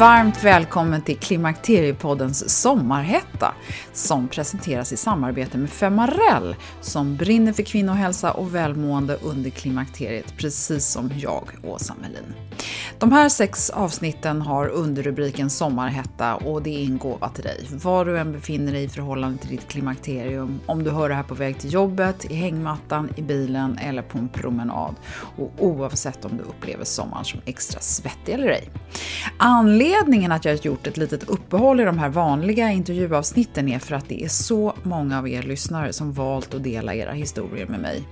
Varmt välkommen till Klimakteriepoddens sommarhetta som presenteras i samarbete med Femarell som brinner för kvinnohälsa och välmående under klimakteriet, precis som jag, Åsa Melin. De här sex avsnitten har underrubriken Sommarhetta och det är en gåva till dig. Var du än befinner dig i förhållande till ditt klimakterium, om du hör det här på väg till jobbet, i hängmattan, i bilen eller på en promenad. Och oavsett om du upplever sommaren som extra svettig eller ej. Anledningen Anledningen att jag gjort ett litet uppehåll i de här vanliga intervjuavsnitten är för att det är så många av er lyssnare som valt att dela era historier med mig.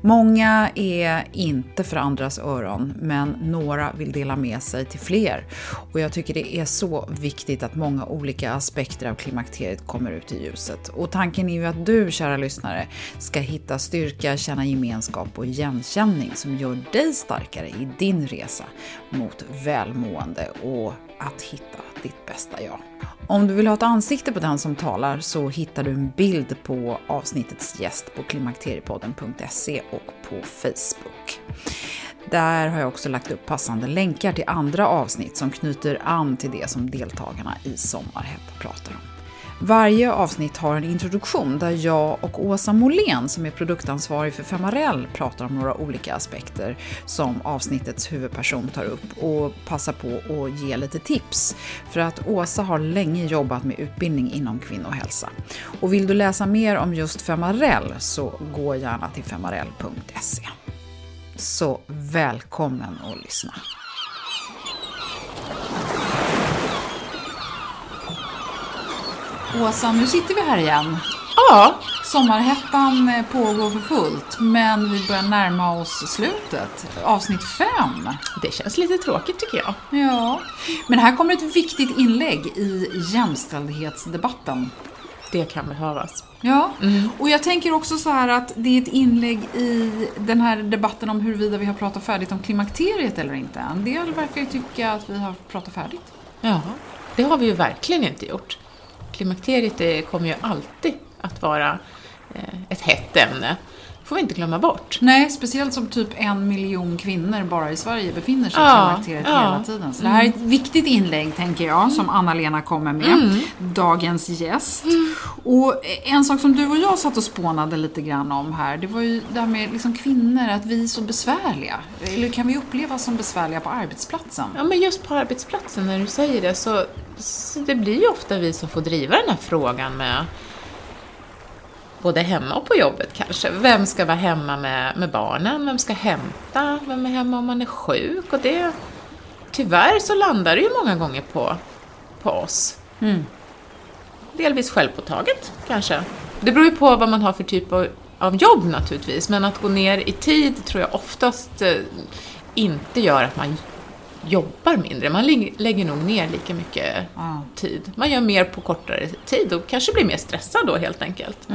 Många är inte för andras öron, men några vill dela med sig till fler. Och jag tycker det är så viktigt att många olika aspekter av klimakteriet kommer ut i ljuset. Och tanken är ju att du, kära lyssnare, ska hitta styrka, känna gemenskap och igenkänning som gör dig starkare i din resa mot välmående och att hitta ditt bästa jag. Om du vill ha ett ansikte på den som talar så hittar du en bild på avsnittets gäst på klimakteriepodden.se och på Facebook. Där har jag också lagt upp passande länkar till andra avsnitt som knyter an till det som deltagarna i Sommarhett pratar om. Varje avsnitt har en introduktion där jag och Åsa Molén som är produktansvarig för Femarell pratar om några olika aspekter som avsnittets huvudperson tar upp och passar på att ge lite tips. För att Åsa har länge jobbat med utbildning inom kvinnohälsa. Och vill du läsa mer om just Femarell så gå gärna till femarell.se. Så välkommen att lyssna. Åsa, nu sitter vi här igen. Ja. Sommarhettan eh, pågår för fullt, men vi börjar närma oss slutet. Avsnitt fem. Det känns lite tråkigt tycker jag. Ja, men här kommer ett viktigt inlägg i jämställdhetsdebatten. Det kan behövas. Ja, mm. och jag tänker också så här att det är ett inlägg i den här debatten om huruvida vi har pratat färdigt om klimakteriet eller inte. En del verkar ju tycka att vi har pratat färdigt. Ja, det har vi ju verkligen inte gjort. Klimakteriet kommer ju alltid att vara eh, ett hett ämne får vi inte glömma bort. Nej, speciellt som typ en miljon kvinnor bara i Sverige befinner sig ja, i klimakteriet ja. hela tiden. Så det här är ett viktigt inlägg, tänker jag, som Anna-Lena kommer med. Mm. Dagens gäst. Mm. Och en sak som du och jag satt och spånade lite grann om här, det var ju det här med liksom kvinnor, att vi är så besvärliga. Eller kan vi upplevas som besvärliga på arbetsplatsen? Ja, men just på arbetsplatsen, när du säger det, så, så det blir ju ofta vi som får driva den här frågan med både hemma och på jobbet kanske. Vem ska vara hemma med, med barnen? Vem ska hämta? Vem är hemma om man är sjuk? Och det, tyvärr så landar det ju många gånger på, på oss. Mm. Delvis självpåtaget kanske. Det beror ju på vad man har för typ av, av jobb naturligtvis, men att gå ner i tid tror jag oftast eh, inte gör att man jobbar mindre. Man lägger nog ner lika mycket Ja. tid. Man gör mer på kortare tid och kanske blir mer stressad då helt enkelt.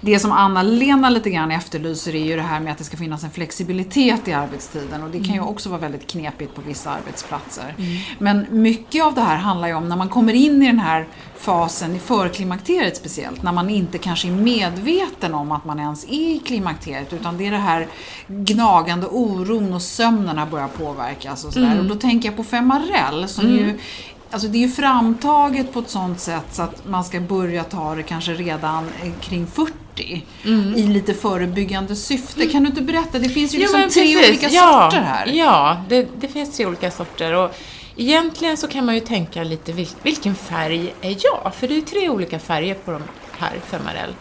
Det som Anna-Lena lite grann efterlyser är ju det här med att det ska finnas en flexibilitet i arbetstiden och det kan ju också vara väldigt knepigt på vissa arbetsplatser. Men mycket av det här handlar ju om när man kommer in i den här fasen i förklimakteriet speciellt, när man inte kanske är medveten om att man ens är i klimakteriet utan det är det här gnagande oron och sömnen har börjat påverkas och sådär. Och då tänker jag på Femarel som ju Alltså det är ju framtaget på ett sånt sätt så att man ska börja ta det kanske redan eh, kring 40 i lite förebyggande syfte. Kan du inte berätta? Det finns ju liksom men tre olika ja, sorter här. Ja, det, det finns tre olika sorter. Och egentligen så kan man ju tänka lite vil, vilken färg är jag? För det är tre olika färger på de här Femarel.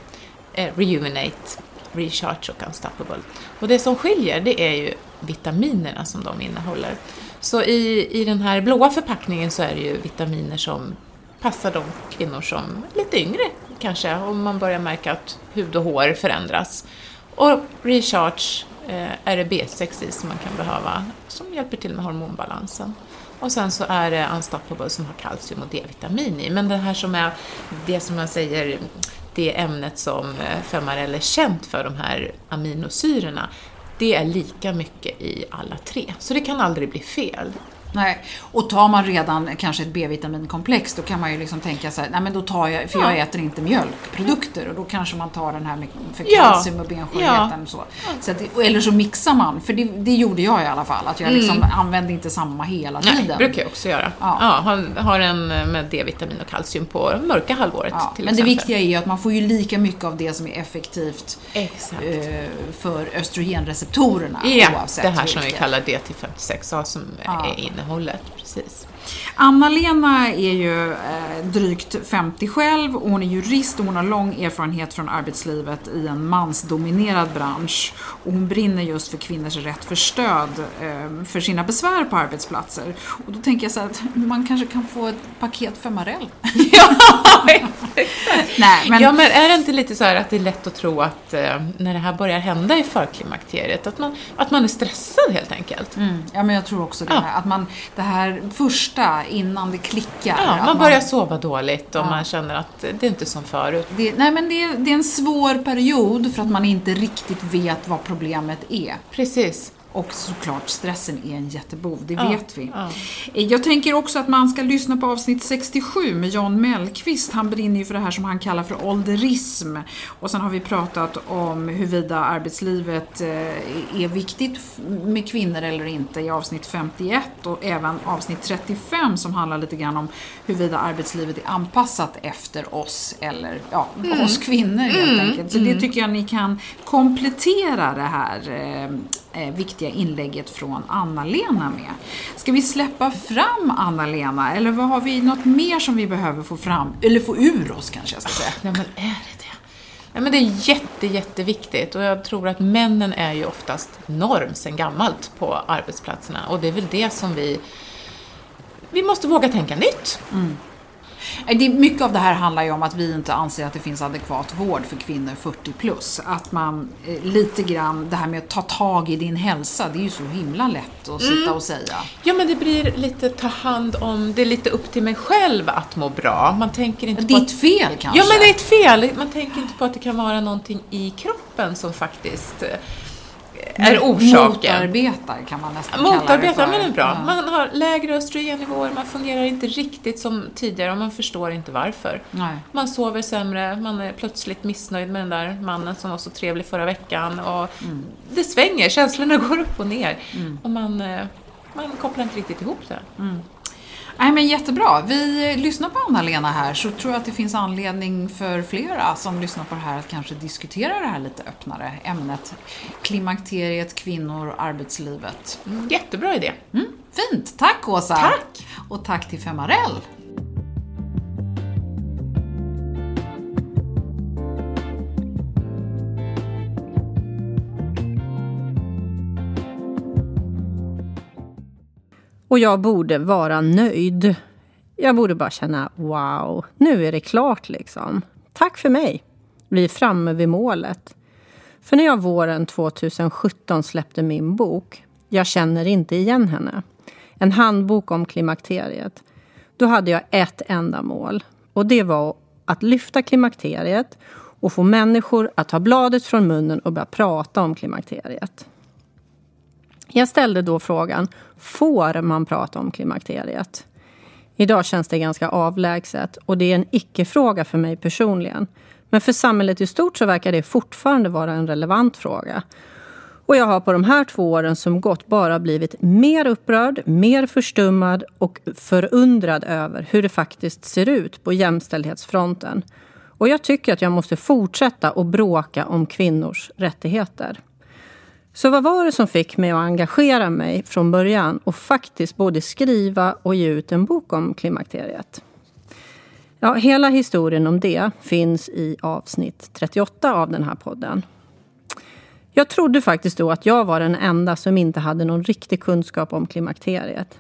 Eh, Rejuvenate, Recharge och Unstoppable. Och det som skiljer det är ju vitaminerna som de innehåller. Så i, i den här blåa förpackningen så är det ju vitaminer som passar de kvinnor som är lite yngre kanske, om man börjar märka att hud och hår förändras. Och Recharge eh, är det B6 i som man kan behöva, som hjälper till med hormonbalansen. Och sen så är det Unstoppable som har kalcium och D-vitamin i. Men det här som är det som jag säger, det ämnet som eh, Femarell Femarel är känt för, de här aminosyrorna, det är lika mycket i alla tre. Så det kan aldrig bli fel. Nej. Och tar man redan kanske ett B-vitaminkomplex då kan man ju liksom tänka så här, nej men då tar jag, för jag äter inte mjölkprodukter och då kanske man tar den här med, för Ja. kalcium och benskörheten och så. så att, eller så mixar man, för det, det gjorde jag i alla fall, att jag liksom använde inte samma hela Nej, tiden. det brukar jag också göra. Ja. Ja. har en med D-vitamin och kalcium på mörka halvåret Ja, till men det viktiga är ju att man får ju lika mycket av det som är effektivt Exakt. eh, för östrogenreceptorerna Ja, det här som vi kallar DT56A som Ja. är innehållet. Precis. Anna-Lena är ju eh, drygt 50 själv och hon är jurist och hon har lång erfarenhet från arbetslivet i en mansdominerad bransch. Och hon brinner just för kvinnors rätt för stöd eh, för sina besvär på arbetsplatser. Och då tänker jag så att man kanske kan få ett paket Femarel. Nej, men Ja, men är det inte lite så här att det är lätt att tro att eh, när det här börjar hända i förklimakteriet, att man, att man är stressad helt enkelt? Mm, ja, men jag tror också det. Ja. Här, att man, det här första, innan det klickar. Ja, man börjar sova dåligt och man känner att det är inte som förut. Det, nej, men det, är- det är en svår period för att man inte riktigt vet vad problemet är. Precis. Och såklart, stressen är en jättebov, det Ja, vet vi. ja. Jag tänker också att man ska lyssna på avsnitt 67 med Jan Mellqvist. Han brinner ju för det här som han kallar för ålderism. Och sen har vi pratat om huruvida arbetslivet eh, är viktigt med kvinnor eller inte i avsnitt 51 och även avsnitt 35 som handlar lite grann om huruvida arbetslivet är anpassat efter oss eller ja, oss kvinnor helt enkelt. Så det tycker jag ni kan komplettera det här eh, eh, viktiga inlägget från Anna-Lena med. Ska vi släppa fram Anna-Lena eller vad har vi något mer som vi behöver få fram, eller få ur oss kanske jag ska säga? Nej, men är det det? Ja, men det är jätte, jätteviktigt och jag tror att männen är ju oftast norm sen gammalt på arbetsplatserna och det är väl det som vi vi måste våga tänka nytt. Eh, Det, mycket av det här handlar ju om att vi inte anser att det finns adekvat vård för kvinnor 40 plus. Att man eh, lite grann, det här med att ta tag i din hälsa, det är ju så himla lätt att sitta och säga. Ja, men det blir lite ta hand om, det är lite upp till mig själv att må bra. Man tänker inte på Ditt att, fel kanske? Ja, men det är ett fel. Man tänker inte på att det kan vara någonting i kroppen som faktiskt eh, är orsaken. Motarbetar kan man nästan kalla det Motarbetar, för. men det är bra. Ja. Man har lägre östrogennivåer, man fungerar inte riktigt som tidigare och man förstår inte varför. Nej. Man sover sämre, man är plötsligt missnöjd med den där mannen som var så trevlig förra veckan och Mm. det svänger, känslorna går upp och ner och man, eh, man kopplar inte riktigt ihop det. Nej men jättebra. Vi lyssnar på Anna-Lena här så tror jag att det finns anledning för flera som lyssnar på det här att kanske diskutera det här lite öppnare ämnet. Klimakteriet, kvinnor, arbetslivet. Mm, Jättebra idé. Mm, fint! Tack Åsa! Tack. Och tack till Femarell! Och jag borde vara nöjd. Jag borde bara känna wow, nu är det klart liksom. Tack för mig. Vi är framme vid målet. För när jag våren 2017 släppte min bok Jag känner inte igen henne. en handbok om klimakteriet, då hade jag ett enda mål. Och det var att lyfta klimakteriet och få människor att ta bladet från munnen och börja prata om klimakteriet. Jag ställde då frågan, får man prata om klimakteriet? Idag känns det ganska avlägset och det är en icke-fråga för mig personligen. Men för samhället i stort så verkar det fortfarande vara en relevant fråga. Och jag har på de här två åren som gått bara blivit mer upprörd, mer förstummad och förundrad över hur det faktiskt ser ut på jämställdhetsfronten. Och jag tycker att jag måste fortsätta att bråka om kvinnors rättigheter. Så vad var det som fick mig att engagera mig från början och faktiskt både skriva och ge ut en bok om klimakteriet? Ja, hela historien om det finns i avsnitt 38 av den här podden. Jag trodde faktiskt då att jag var den enda som inte hade någon riktig kunskap om klimakteriet.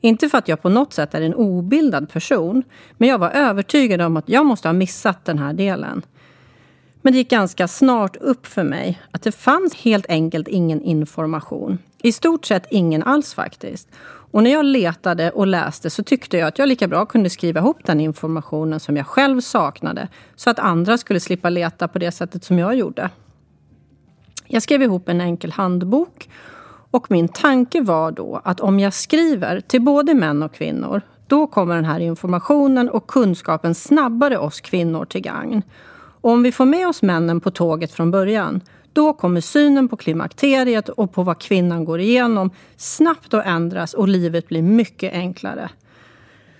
Inte för att jag på något sätt är en obildad person, men jag var övertygad om att jag måste ha missat den här delen. Men det gick ganska snart upp för mig att det fanns helt enkelt ingen information. I stort sett ingen alls faktiskt. Och när jag letade och läste så tyckte jag att jag lika bra kunde skriva ihop den informationen som jag själv saknade så att andra skulle slippa leta på det sättet som jag gjorde. Jag skrev ihop en enkel handbok och min tanke var då att om jag skriver till både män och kvinnor då kommer den här informationen och kunskapen snabbare oss kvinnor till gagn. Och om vi får med oss männen på tåget från början då kommer synen på klimakteriet och på vad kvinnan går igenom snabbt att ändras och livet blir mycket enklare.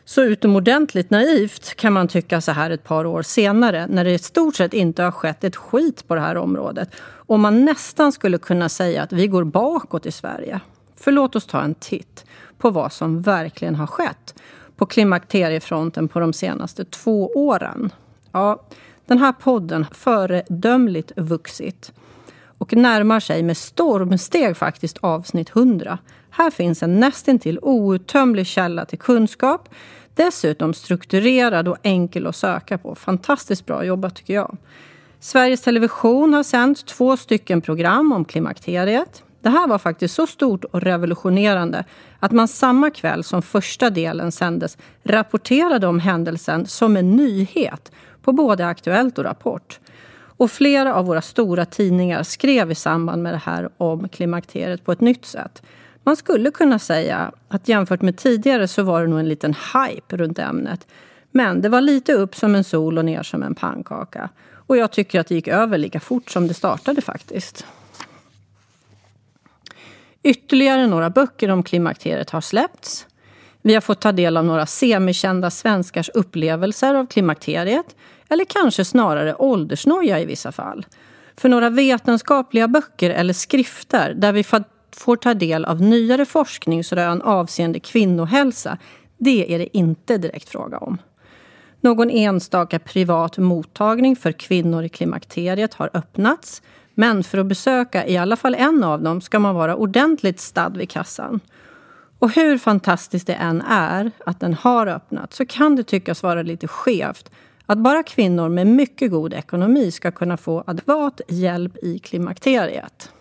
Så utomordentligt naivt kan man tycka så här ett par år senare när det i stort sett inte har skett ett skit på det här området. Och man nästan skulle kunna säga att vi går bakåt i Sverige. För låt oss ta en titt på vad som verkligen har skett på klimakteriefronten på de senaste två åren. Ja, den här podden har föredömligt vuxit och närmar sig med stormsteg faktiskt avsnitt 100. Här finns en nästintill outtömlig källa till kunskap. Dessutom strukturerad och enkel att söka på. Fantastiskt bra jobbat tycker jag. Sveriges Television har sänt två stycken program om klimakteriet. Det här var faktiskt så stort och revolutionerande att man samma kväll som första delen sändes rapporterade om händelsen som en nyhet på både Aktuellt och Rapport. Och flera av våra stora tidningar skrev i samband med det här om klimakteriet på ett nytt sätt. Man skulle kunna säga att jämfört med tidigare så var det nog en liten hype runt ämnet. Men det var lite upp som en sol och ner som en pannkaka. Och jag tycker att det gick över lika fort som det startade faktiskt. Ytterligare några böcker om klimakteriet har släppts. Vi har fått ta del av några semikända svenskars upplevelser av klimakteriet eller kanske snarare åldersnoja i vissa fall. För några vetenskapliga böcker eller skrifter där vi får ta del av nyare forskningsrön avseende kvinnohälsa, det är det inte direkt fråga om. Någon enstaka privat mottagning för kvinnor i klimakteriet har öppnats. Men för att besöka i alla fall en av dem ska man vara ordentligt stadd vid kassan. Och hur fantastiskt det än är att den har öppnat så kan det tyckas vara lite skevt att bara kvinnor med mycket god ekonomi ska kunna få adekvat hjälp i klimakteriet.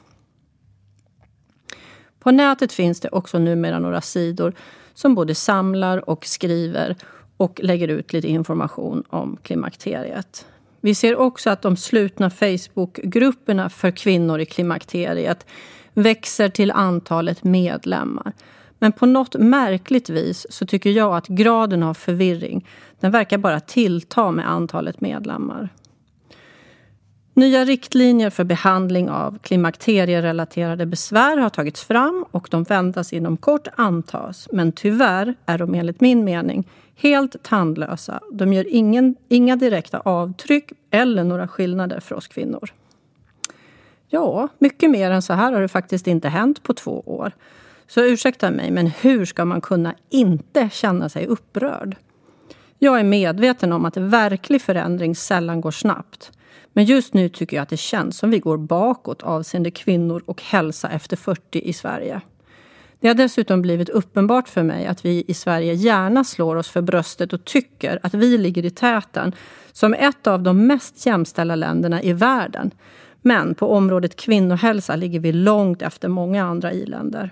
På nätet finns det också numera några sidor som både samlar och skriver och lägger ut lite information om klimakteriet. Vi ser också att de slutna Facebookgrupperna för kvinnor i klimakteriet växer till antalet medlemmar. Men på något märkligt vis så tycker jag att graden av förvirring den verkar bara tillta med antalet medlemmar. Nya riktlinjer för behandling av klimakterierelaterade besvär har tagits fram och de väntas inom kort antas. Men tyvärr är de enligt min mening helt tandlösa. De gör ingen, inga direkta avtryck eller några skillnader för oss kvinnor. Ja, mycket mer än så här har det faktiskt inte hänt på två år. Så ursäkta mig, men hur ska man kunna inte känna sig upprörd? Jag är medveten om att verklig förändring sällan går snabbt. Men just nu tycker jag att det känns som vi går bakåt avseende kvinnor och hälsa efter 40 i Sverige. Det har dessutom blivit uppenbart för mig att vi i Sverige gärna slår oss för bröstet och tycker att vi ligger i täten som ett av de mest jämställda länderna i världen. Men på området kvinnohälsa ligger vi långt efter många andra i-länder.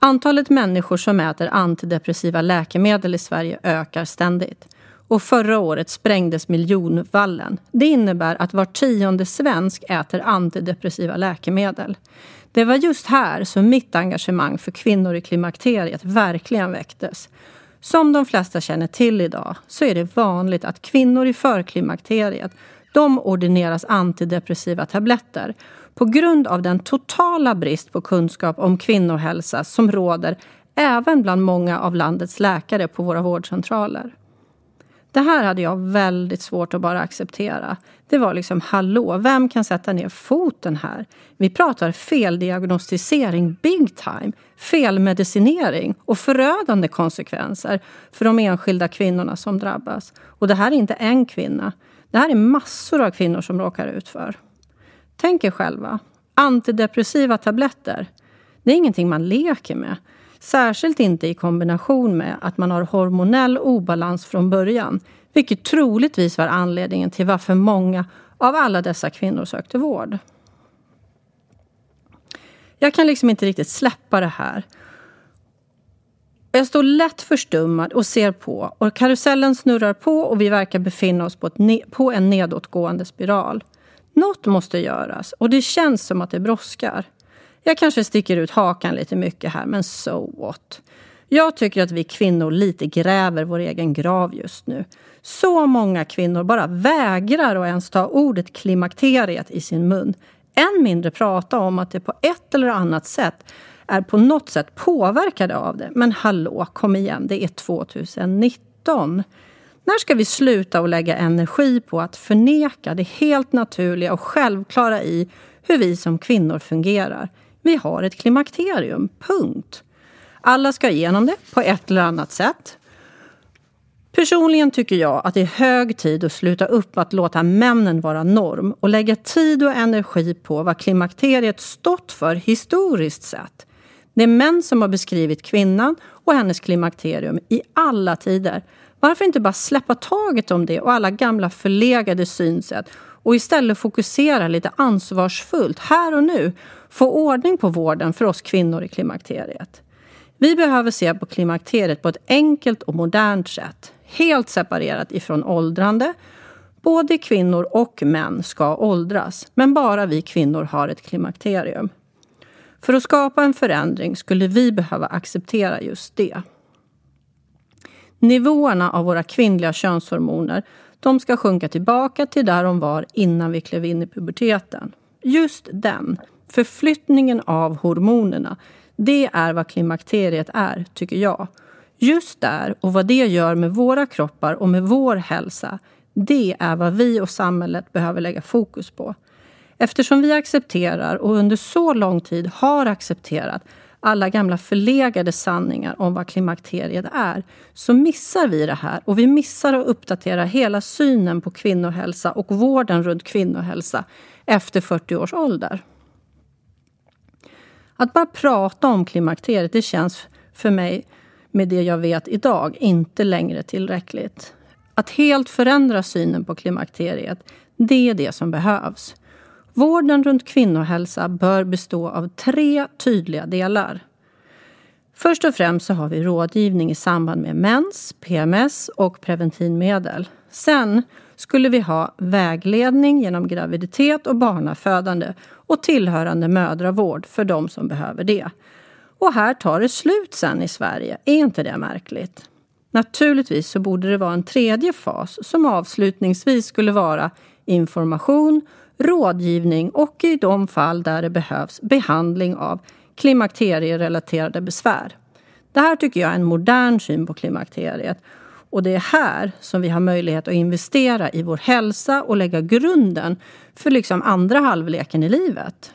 Antalet människor som äter antidepressiva läkemedel i Sverige ökar ständigt. Och förra året sprängdes miljonvallen. Det innebär att var tionde svensk äter antidepressiva läkemedel. Det var just här som mitt engagemang för kvinnor i klimakteriet verkligen väcktes. Som de flesta känner till idag så är det vanligt att kvinnor i förklimakteriet de ordineras antidepressiva tabletter på grund av den totala brist på kunskap om kvinnohälsa som råder även bland många av landets läkare på våra vårdcentraler. Det här hade jag väldigt svårt att bara acceptera. Det var liksom, hallå, vem kan sätta ner foten här? Vi pratar feldiagnostisering big time, felmedicinering och förödande konsekvenser för de enskilda kvinnorna som drabbas. Och det här är inte en kvinna. Det här är massor av kvinnor som råkar ut för. Tänk er själva. Antidepressiva tabletter. Det är ingenting man leker med. Särskilt inte i kombination med att man har hormonell obalans från början. Vilket troligtvis var anledningen till varför många av alla dessa kvinnor sökte vård. Jag kan liksom inte riktigt släppa det här. Jag står lätt förstummad och ser på och karusellen snurrar på och vi verkar befinna oss på, ett, på en nedåtgående spiral. Något måste göras och det känns som att det brådskar. Jag kanske sticker ut hakan lite mycket här, men so what? Jag tycker att vi kvinnor lite gräver vår egen grav just nu. Så många kvinnor bara vägrar att ens ta ordet klimakteriet i sin mun. Än mindre prata om att det på ett eller annat sätt är på något sätt påverkade av det. Men hallå, kom igen, det är 2019. När ska vi sluta att lägga energi på att förneka det helt naturliga och självklara i hur vi som kvinnor fungerar? Vi har ett klimakterium, punkt. Alla ska igenom det på ett eller annat sätt. Personligen tycker jag att det är hög tid att sluta upp att låta männen vara norm och lägga tid och energi på vad klimakteriet stått för historiskt sett. Det är män som har beskrivit kvinnan och hennes klimakterium i alla tider. Varför inte bara släppa taget om det och alla gamla förlegade synsätt och istället fokusera lite ansvarsfullt här och nu få ordning på vården för oss kvinnor i klimakteriet. Vi behöver se på klimakteriet på ett enkelt och modernt sätt. Helt separerat ifrån åldrande. Både kvinnor och män ska åldras, men bara vi kvinnor har ett klimakterium. För att skapa en förändring skulle vi behöva acceptera just det. Nivåerna av våra kvinnliga könshormoner de ska sjunka tillbaka till där de var innan vi klev in i puberteten. Just den, förflyttningen av hormonerna, det är vad klimakteriet är, tycker jag. Just där och vad det gör med våra kroppar och med vår hälsa, det är vad vi och samhället behöver lägga fokus på. Eftersom vi accepterar och under så lång tid har accepterat alla gamla förlegade sanningar om vad klimakteriet är så missar vi det här och vi missar att uppdatera hela synen på kvinnohälsa och vården runt kvinnohälsa efter 40 års ålder. Att bara prata om klimakteriet det känns för mig med det jag vet idag inte längre tillräckligt. Att helt förändra synen på klimakteriet, det är det som behövs. Vården runt kvinnohälsa bör bestå av tre tydliga delar. Först och främst så har vi rådgivning i samband med mens, PMS och preventivmedel. Sen skulle vi ha vägledning genom graviditet och barnafödande och tillhörande mödravård för de som behöver det. Och här tar det slut sen i Sverige. Är inte det märkligt? Naturligtvis så borde det vara en tredje fas som avslutningsvis skulle vara information, rådgivning och i de fall där det behövs behandling av klimakterierelaterade besvär. Det här tycker jag är en modern syn på klimakteriet och det är här som vi har möjlighet att investera i vår hälsa och lägga grunden för liksom andra halvleken i livet.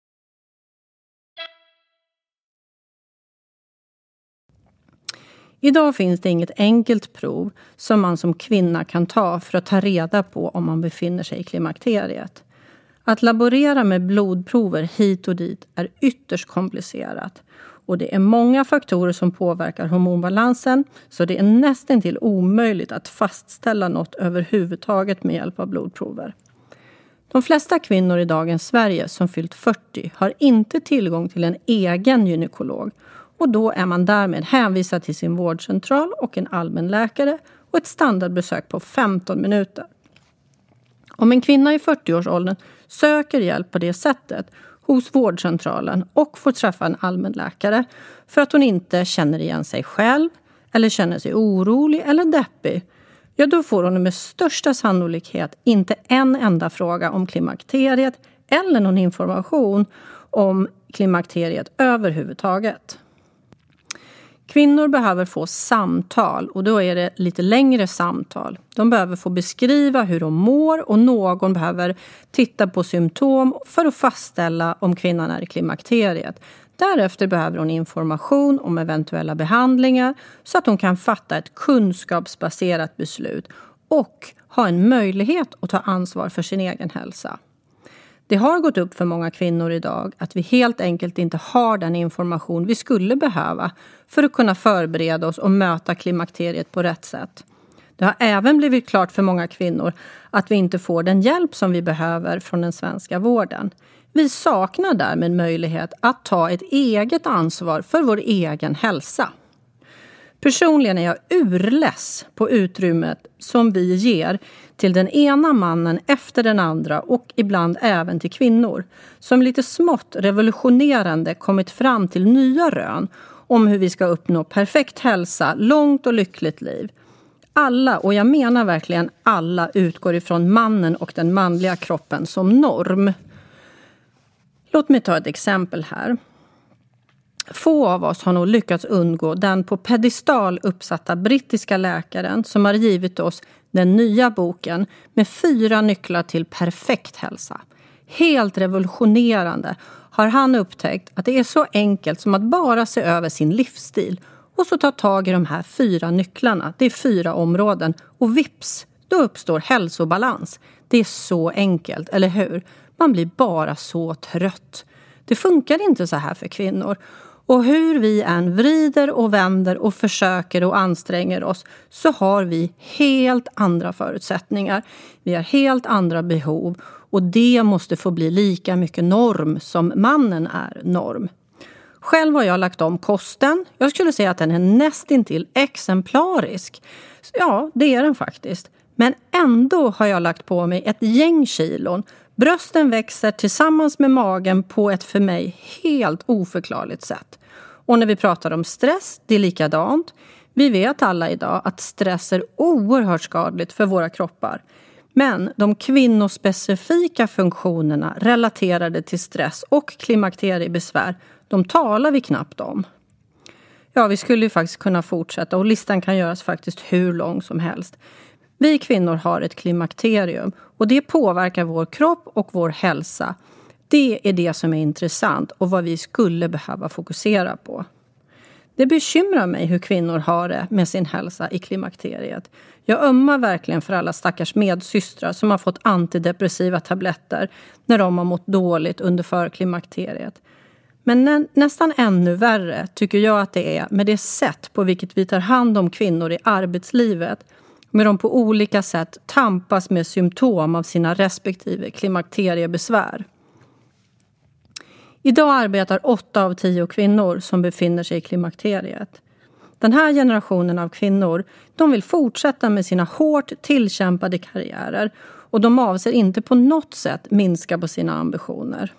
Idag finns det inget enkelt prov som man som kvinna kan ta för att ta reda på om man befinner sig i klimakteriet. Att laborera med blodprover hit och dit är ytterst komplicerat och det är många faktorer som påverkar hormonbalansen så det är nästintill omöjligt att fastställa något överhuvudtaget med hjälp av blodprover. De flesta kvinnor i dagens Sverige som fyllt 40 har inte tillgång till en egen gynekolog och då är man därmed hänvisad till sin vårdcentral och en allmänläkare och ett standardbesök på 15 minuter. Om en kvinna i 40-årsåldern söker hjälp på det sättet hos vårdcentralen och får träffa en allmänläkare för att hon inte känner igen sig själv eller känner sig orolig eller deppig, ja då får hon med största sannolikhet inte en enda fråga om klimakteriet eller någon information om klimakteriet överhuvudtaget. Kvinnor behöver få samtal och då är det lite längre samtal. De behöver få beskriva hur de mår och någon behöver titta på symptom för att fastställa om kvinnan är i klimakteriet. Därefter behöver hon information om eventuella behandlingar så att hon kan fatta ett kunskapsbaserat beslut och ha en möjlighet att ta ansvar för sin egen hälsa. Det har gått upp för många kvinnor idag att vi helt enkelt inte har den information vi skulle behöva för att kunna förbereda oss och möta klimakteriet på rätt sätt. Det har även blivit klart för många kvinnor att vi inte får den hjälp som vi behöver från den svenska vården. Vi saknar därmed möjlighet att ta ett eget ansvar för vår egen hälsa. Personligen är jag urless på utrymmet som vi ger till den ena mannen efter den andra och ibland även till kvinnor som lite smått revolutionerande kommit fram till nya rön om hur vi ska uppnå perfekt hälsa, långt och lyckligt liv. Alla, och jag menar verkligen alla, utgår ifrån mannen och den manliga kroppen som norm. Låt mig ta ett exempel här. Få av oss har nog lyckats undgå den på pedestal uppsatta brittiska läkaren som har givit oss den nya boken med fyra nycklar till perfekt hälsa. Helt revolutionerande har han upptäckt att det är så enkelt som att bara se över sin livsstil och så ta tag i de här fyra nycklarna. Det är fyra områden och vips, då uppstår hälsobalans. Det är så enkelt, eller hur? Man blir bara så trött. Det funkar inte så här för kvinnor. Och hur vi än vrider och vänder och försöker och anstränger oss så har vi helt andra förutsättningar. Vi har helt andra behov och det måste få bli lika mycket norm som mannen är norm. Själv har jag lagt om kosten. Jag skulle säga att den är nästintill exemplarisk. Ja, det är den faktiskt. Men ändå har jag lagt på mig ett gäng kilon. Brösten växer tillsammans med magen på ett för mig helt oförklarligt sätt. Och när vi pratar om stress, det är likadant. Vi vet alla idag att stress är oerhört skadligt för våra kroppar. Men de kvinnospecifika funktionerna relaterade till stress och klimakteriebesvär, de talar vi knappt om. Ja, vi skulle ju faktiskt kunna fortsätta och listan kan göras faktiskt hur lång som helst. Vi kvinnor har ett klimakterium och det påverkar vår kropp och vår hälsa. Det är det som är intressant och vad vi skulle behöva fokusera på. Det bekymrar mig hur kvinnor har det med sin hälsa i klimakteriet. Jag ömmar verkligen för alla stackars medsystrar som har fått antidepressiva tabletter när de har mått dåligt under förklimakteriet. Men nä nästan ännu värre tycker jag att det är med det sätt på vilket vi tar hand om kvinnor i arbetslivet med de på olika sätt tampas med symptom av sina respektive klimakteriebesvär. Idag arbetar åtta av tio kvinnor som befinner sig i klimakteriet. Den här generationen av kvinnor de vill fortsätta med sina hårt tillkämpade karriärer och de avser inte på något sätt minska på sina ambitioner.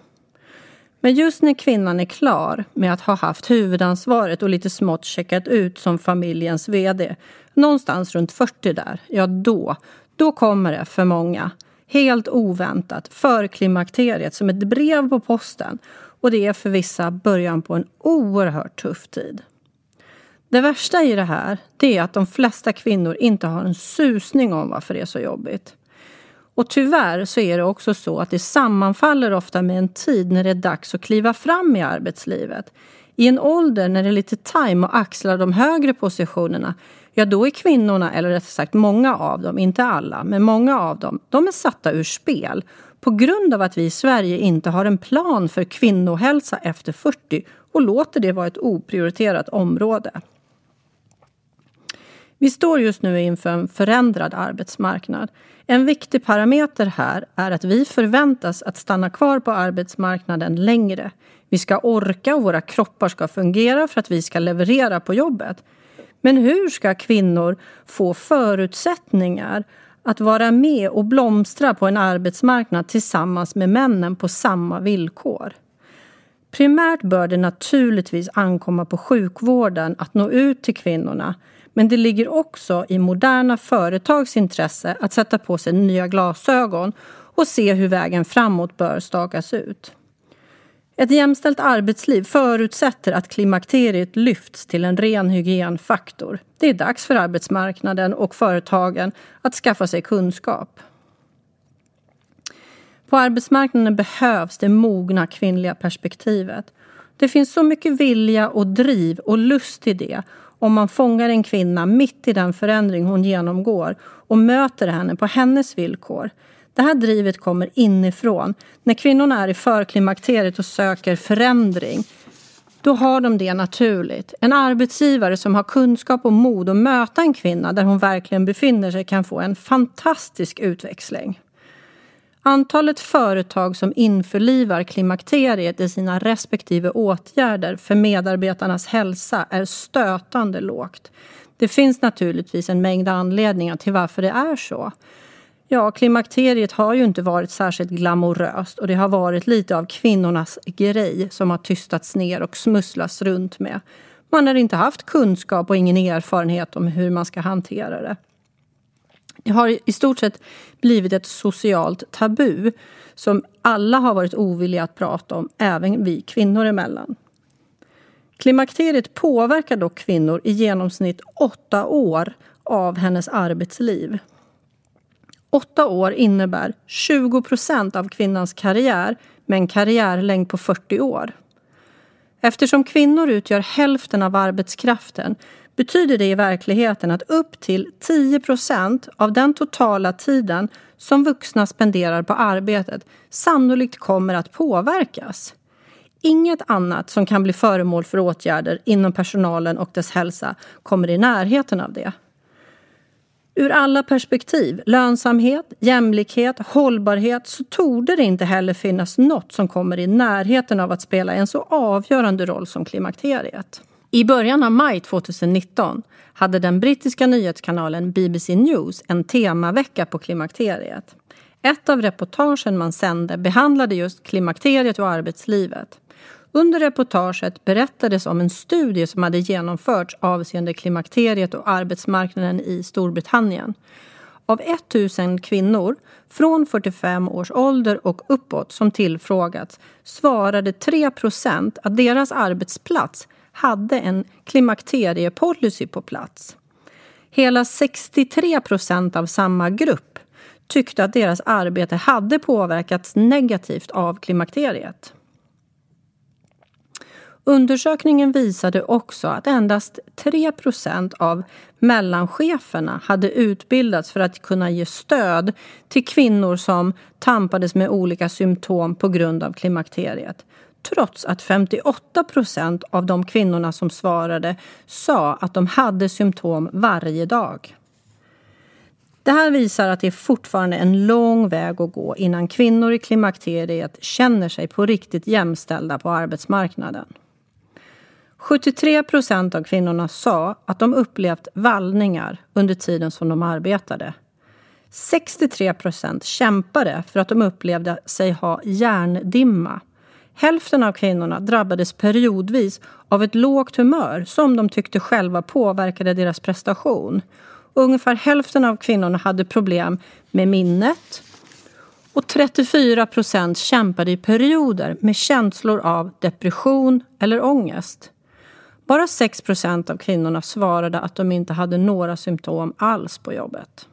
Men just när kvinnan är klar med att ha haft huvudansvaret och lite smått checkat ut som familjens VD, någonstans runt 40 där, ja då, då kommer det för många, helt oväntat, för klimakteriet som ett brev på posten. Och det är för vissa början på en oerhört tuff tid. Det värsta i det här, det är att de flesta kvinnor inte har en susning om varför det är så jobbigt. Och tyvärr så är det också så att det sammanfaller ofta med en tid när det är dags att kliva fram i arbetslivet. I en ålder när det är lite time att axla de högre positionerna, ja då är kvinnorna, eller rättare sagt många av dem, inte alla, men många av dem, de är satta ur spel på grund av att vi i Sverige inte har en plan för kvinnohälsa efter 40 och låter det vara ett oprioriterat område. Vi står just nu inför en förändrad arbetsmarknad. En viktig parameter här är att vi förväntas att stanna kvar på arbetsmarknaden längre. Vi ska orka och våra kroppar ska fungera för att vi ska leverera på jobbet. Men hur ska kvinnor få förutsättningar att vara med och blomstra på en arbetsmarknad tillsammans med männen på samma villkor? Primärt bör det naturligtvis ankomma på sjukvården att nå ut till kvinnorna men det ligger också i moderna företags intresse att sätta på sig nya glasögon och se hur vägen framåt bör stakas ut. Ett jämställt arbetsliv förutsätter att klimakteriet lyfts till en ren hygienfaktor. Det är dags för arbetsmarknaden och företagen att skaffa sig kunskap. På arbetsmarknaden behövs det mogna kvinnliga perspektivet. Det finns så mycket vilja och driv och lust i det om man fångar en kvinna mitt i den förändring hon genomgår och möter henne på hennes villkor. Det här drivet kommer inifrån. När kvinnorna är i förklimakteriet och söker förändring då har de det naturligt. En arbetsgivare som har kunskap och mod att möta en kvinna där hon verkligen befinner sig kan få en fantastisk utväxling. Antalet företag som införlivar klimakteriet i sina respektive åtgärder för medarbetarnas hälsa är stötande lågt. Det finns naturligtvis en mängd anledningar till varför det är så. Ja, klimakteriet har ju inte varit särskilt glamoröst och det har varit lite av kvinnornas grej som har tystats ner och smusslats runt med. Man har inte haft kunskap och ingen erfarenhet om hur man ska hantera det. Det har i stort sett blivit ett socialt tabu som alla har varit ovilliga att prata om, även vi kvinnor emellan. Klimakteriet påverkar dock kvinnor i genomsnitt åtta år av hennes arbetsliv. Åtta år innebär 20 procent av kvinnans karriär med en karriärlängd på 40 år. Eftersom kvinnor utgör hälften av arbetskraften betyder det i verkligheten att upp till 10 procent av den totala tiden som vuxna spenderar på arbetet sannolikt kommer att påverkas. Inget annat som kan bli föremål för åtgärder inom personalen och dess hälsa kommer i närheten av det. Ur alla perspektiv, lönsamhet, jämlikhet, hållbarhet, så torde det inte heller finnas något som kommer i närheten av att spela en så avgörande roll som klimakteriet. I början av maj 2019 hade den brittiska nyhetskanalen BBC News en temavecka på klimakteriet. Ett av reportagen man sände behandlade just klimakteriet och arbetslivet. Under reportaget berättades om en studie som hade genomförts avseende klimakteriet och arbetsmarknaden i Storbritannien. Av 1000 kvinnor från 45 års ålder och uppåt som tillfrågats svarade 3% att deras arbetsplats hade en klimakteriepolicy på plats. Hela 63% av samma grupp tyckte att deras arbete hade påverkats negativt av klimakteriet. Undersökningen visade också att endast 3% av mellancheferna hade utbildats för att kunna ge stöd till kvinnor som tampades med olika symptom på grund av klimakteriet. Trots att 58% av de kvinnorna som svarade sa att de hade symptom varje dag. Det här visar att det är fortfarande en lång väg att gå innan kvinnor i klimakteriet känner sig på riktigt jämställda på arbetsmarknaden. 73 procent av kvinnorna sa att de upplevt vallningar under tiden som de arbetade. 63 procent kämpade för att de upplevde sig ha hjärndimma. Hälften av kvinnorna drabbades periodvis av ett lågt humör som de tyckte själva påverkade deras prestation. Ungefär hälften av kvinnorna hade problem med minnet och 34 procent kämpade i perioder med känslor av depression eller ångest. Bara 6% av kvinnorna svarade att de inte hade några symptom alls på jobbet.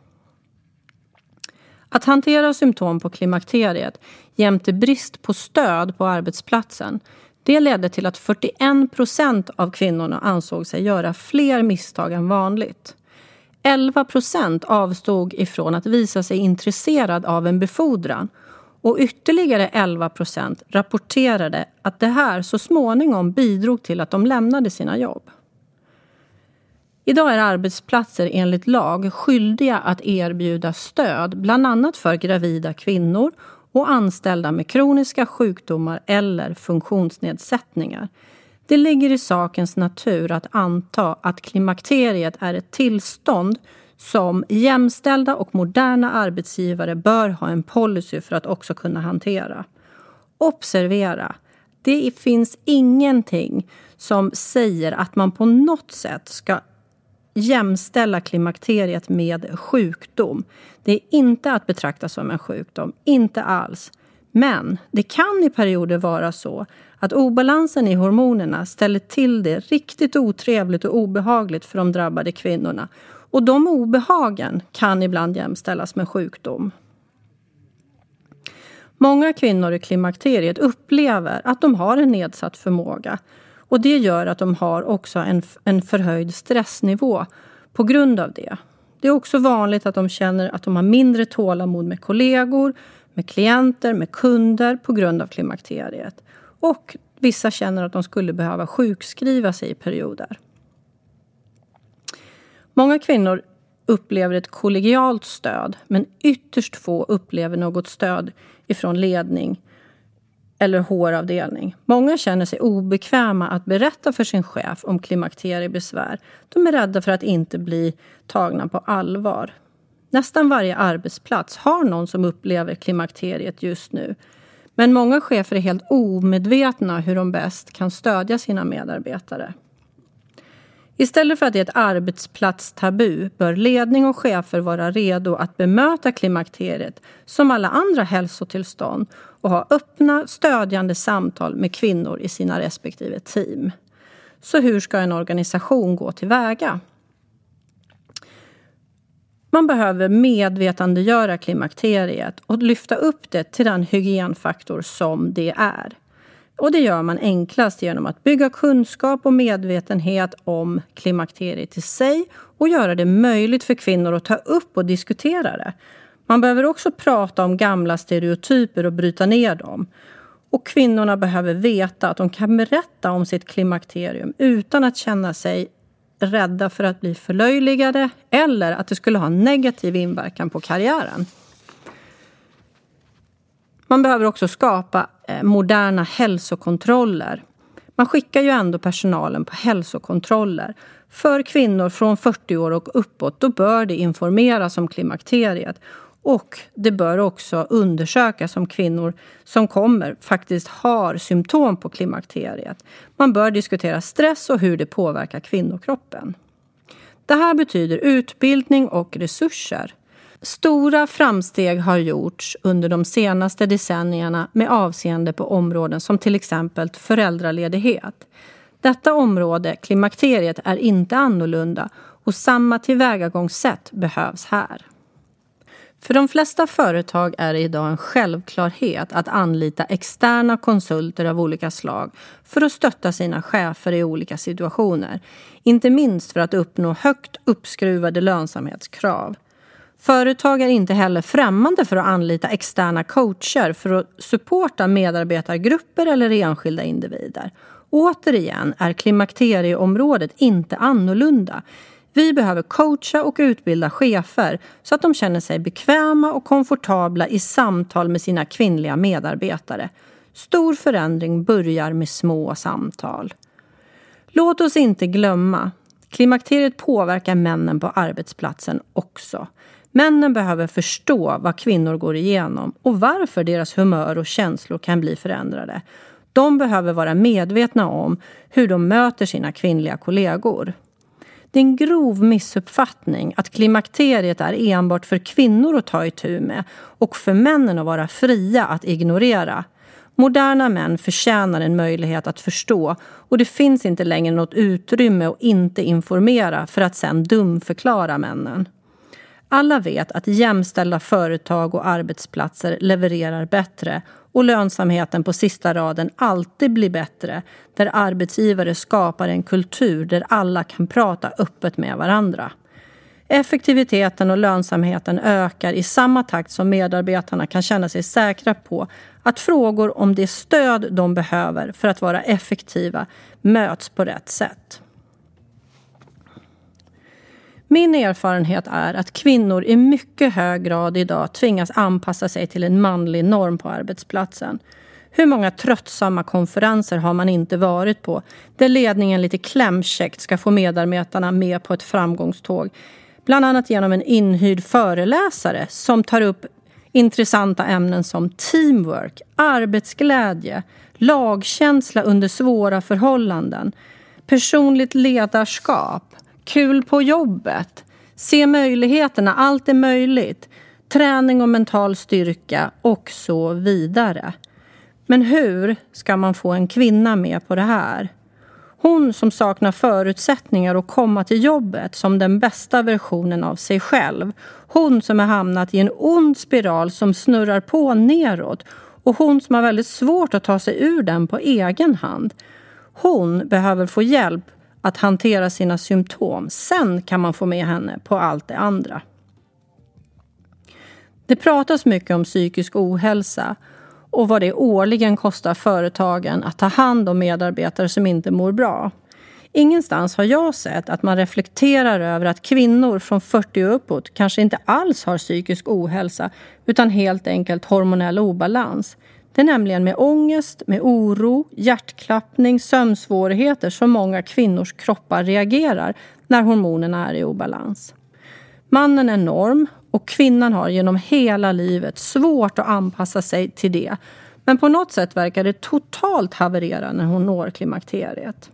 Att hantera symptom på klimakteriet jämte brist på stöd på arbetsplatsen det ledde till att 41 procent av kvinnorna ansåg sig göra fler misstag än vanligt. 11 procent avstod ifrån att visa sig intresserad av en befordran och ytterligare 11 procent rapporterade att det här så småningom bidrog till att de lämnade sina jobb. Idag är arbetsplatser enligt lag skyldiga att erbjuda stöd bland annat för gravida kvinnor och anställda med kroniska sjukdomar eller funktionsnedsättningar. Det ligger i sakens natur att anta att klimakteriet är ett tillstånd som jämställda och moderna arbetsgivare bör ha en policy för att också kunna hantera. Observera, det finns ingenting som säger att man på något sätt ska jämställa klimakteriet med sjukdom. Det är inte att betrakta som en sjukdom, inte alls. Men det kan i perioder vara så att obalansen i hormonerna ställer till det riktigt otrevligt och obehagligt för de drabbade kvinnorna och de obehagen kan ibland jämställas med sjukdom. Många kvinnor i klimakteriet upplever att de har en nedsatt förmåga och det gör att de har också en, en förhöjd stressnivå på grund av det. Det är också vanligt att de känner att de har mindre tålamod med kollegor, med klienter, med kunder på grund av klimakteriet. Och vissa känner att de skulle behöva sjukskriva sig i perioder. Många kvinnor upplever ett kollegialt stöd men ytterst få upplever något stöd ifrån ledning eller HR-avdelning. Många känner sig obekväma att berätta för sin chef om klimakteriebesvär. De är rädda för att inte bli tagna på allvar. Nästan varje arbetsplats har någon som upplever klimakteriet just nu. Men många chefer är helt omedvetna hur de bäst kan stödja sina medarbetare. Istället för att det är ett arbetsplatstabu bör ledning och chefer vara redo att bemöta klimakteriet som alla andra hälsotillstånd och ha öppna, stödjande samtal med kvinnor i sina respektive team. Så hur ska en organisation gå tillväga? Man behöver medvetandegöra klimakteriet och lyfta upp det till den hygienfaktor som det är. Och det gör man enklast genom att bygga kunskap och medvetenhet om klimakteriet i sig och göra det möjligt för kvinnor att ta upp och diskutera det. Man behöver också prata om gamla stereotyper och bryta ner dem. Och kvinnorna behöver veta att de kan berätta om sitt klimakterium utan att känna sig rädda för att bli förlöjligade eller att det skulle ha en negativ inverkan på karriären. Man behöver också skapa Eh, moderna hälsokontroller. Man skickar ju ändå personalen på hälsokontroller. För kvinnor från 40 år och uppåt då bör det informeras om klimakteriet. Och det bör också undersökas om kvinnor som kommer faktiskt har symptom på klimakteriet. Man bör diskutera stress och hur det påverkar kvinnokroppen. Det här betyder utbildning och resurser. Stora framsteg har gjorts under de senaste decennierna med avseende på områden som till exempel föräldraledighet. Detta område, klimakteriet, är inte annorlunda och samma tillvägagångssätt behövs här. För de flesta företag är det idag en självklarhet att anlita externa konsulter av olika slag för att stötta sina chefer i olika situationer. Inte minst för att uppnå högt uppskruvade lönsamhetskrav. Företag är inte heller främmande för att anlita externa coacher för att supporta medarbetargrupper eller enskilda individer. Återigen är klimakterieområdet inte annorlunda. Vi behöver coacha och utbilda chefer så att de känner sig bekväma och komfortabla i samtal med sina kvinnliga medarbetare. Stor förändring börjar med små samtal. Låt oss inte glömma, klimakteriet påverkar männen på arbetsplatsen också. Männen behöver förstå vad kvinnor går igenom och varför deras humör och känslor kan bli förändrade. De behöver vara medvetna om hur de möter sina kvinnliga kollegor. Det är en grov missuppfattning att klimakteriet är enbart för kvinnor att ta itu med och för männen att vara fria att ignorera. Moderna män förtjänar en möjlighet att förstå och det finns inte längre något utrymme att inte informera för att sen dumförklara männen. Alla vet att jämställda företag och arbetsplatser levererar bättre och lönsamheten på sista raden alltid blir bättre där arbetsgivare skapar en kultur där alla kan prata öppet med varandra. Effektiviteten och lönsamheten ökar i samma takt som medarbetarna kan känna sig säkra på att frågor om det stöd de behöver för att vara effektiva möts på rätt sätt. Min erfarenhet är att kvinnor i mycket hög grad idag tvingas anpassa sig till en manlig norm på arbetsplatsen. Hur många tröttsamma konferenser har man inte varit på där ledningen lite klämkäckt ska få medarbetarna med på ett framgångståg? Bland annat genom en inhyrd föreläsare som tar upp intressanta ämnen som teamwork, arbetsglädje, lagkänsla under svåra förhållanden, personligt ledarskap, Kul på jobbet. Se möjligheterna, allt är möjligt. Träning och mental styrka och så vidare. Men hur ska man få en kvinna med på det här? Hon som saknar förutsättningar att komma till jobbet som den bästa versionen av sig själv. Hon som har hamnat i en ond spiral som snurrar på neråt och hon som har väldigt svårt att ta sig ur den på egen hand. Hon behöver få hjälp att hantera sina symptom. Sen kan man få med henne på allt det andra. Det pratas mycket om psykisk ohälsa och vad det årligen kostar företagen att ta hand om medarbetare som inte mår bra. Ingenstans har jag sett att man reflekterar över att kvinnor från 40 och uppåt kanske inte alls har psykisk ohälsa utan helt enkelt hormonell obalans. Det är nämligen med ångest, med oro, hjärtklappning, sömnsvårigheter som många kvinnors kroppar reagerar när hormonerna är i obalans. Mannen är norm och kvinnan har genom hela livet svårt att anpassa sig till det. Men på något sätt verkar det totalt haverera när hon når klimakteriet.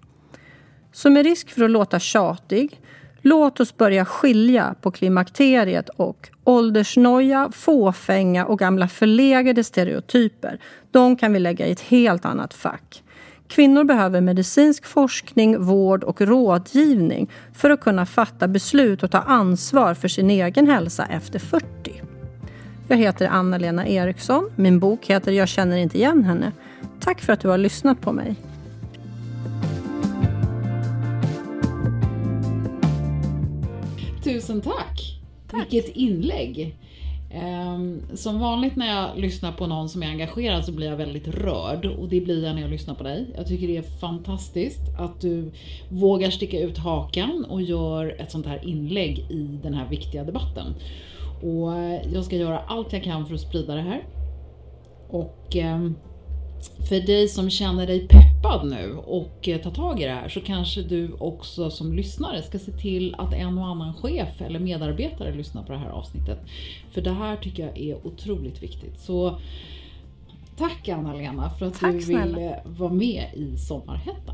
Så med risk för att låta tjatig Låt oss börja skilja på klimakteriet och åldersnoja, fåfänga och gamla förlegade stereotyper. De kan vi lägga i ett helt annat fack. Kvinnor behöver medicinsk forskning, vård och rådgivning för att kunna fatta beslut och ta ansvar för sin egen hälsa efter 40. Jag heter Anna-Lena Eriksson. Min bok heter Jag känner inte igen henne. Tack för att du har lyssnat på mig. Tusen tack! Tack. Vilket inlägg! Ehm, som vanligt när jag lyssnar på någon som är engagerad så blir jag väldigt rörd och det blir jag när jag lyssnar på dig. Jag tycker det är fantastiskt att du vågar sticka ut hakan och gör ett sånt här inlägg i den här viktiga debatten. Och jag ska göra allt jag kan för att sprida det här. Och ehm, för dig som känner dig peppad nu och eh, tar tag i det här så kanske du också som lyssnare ska se till att en och annan chef eller medarbetare lyssnar på det här avsnittet. För det här tycker jag är otroligt viktigt. Så tack Anna-Lena för att tack, du ville vara med i Sommarhetta.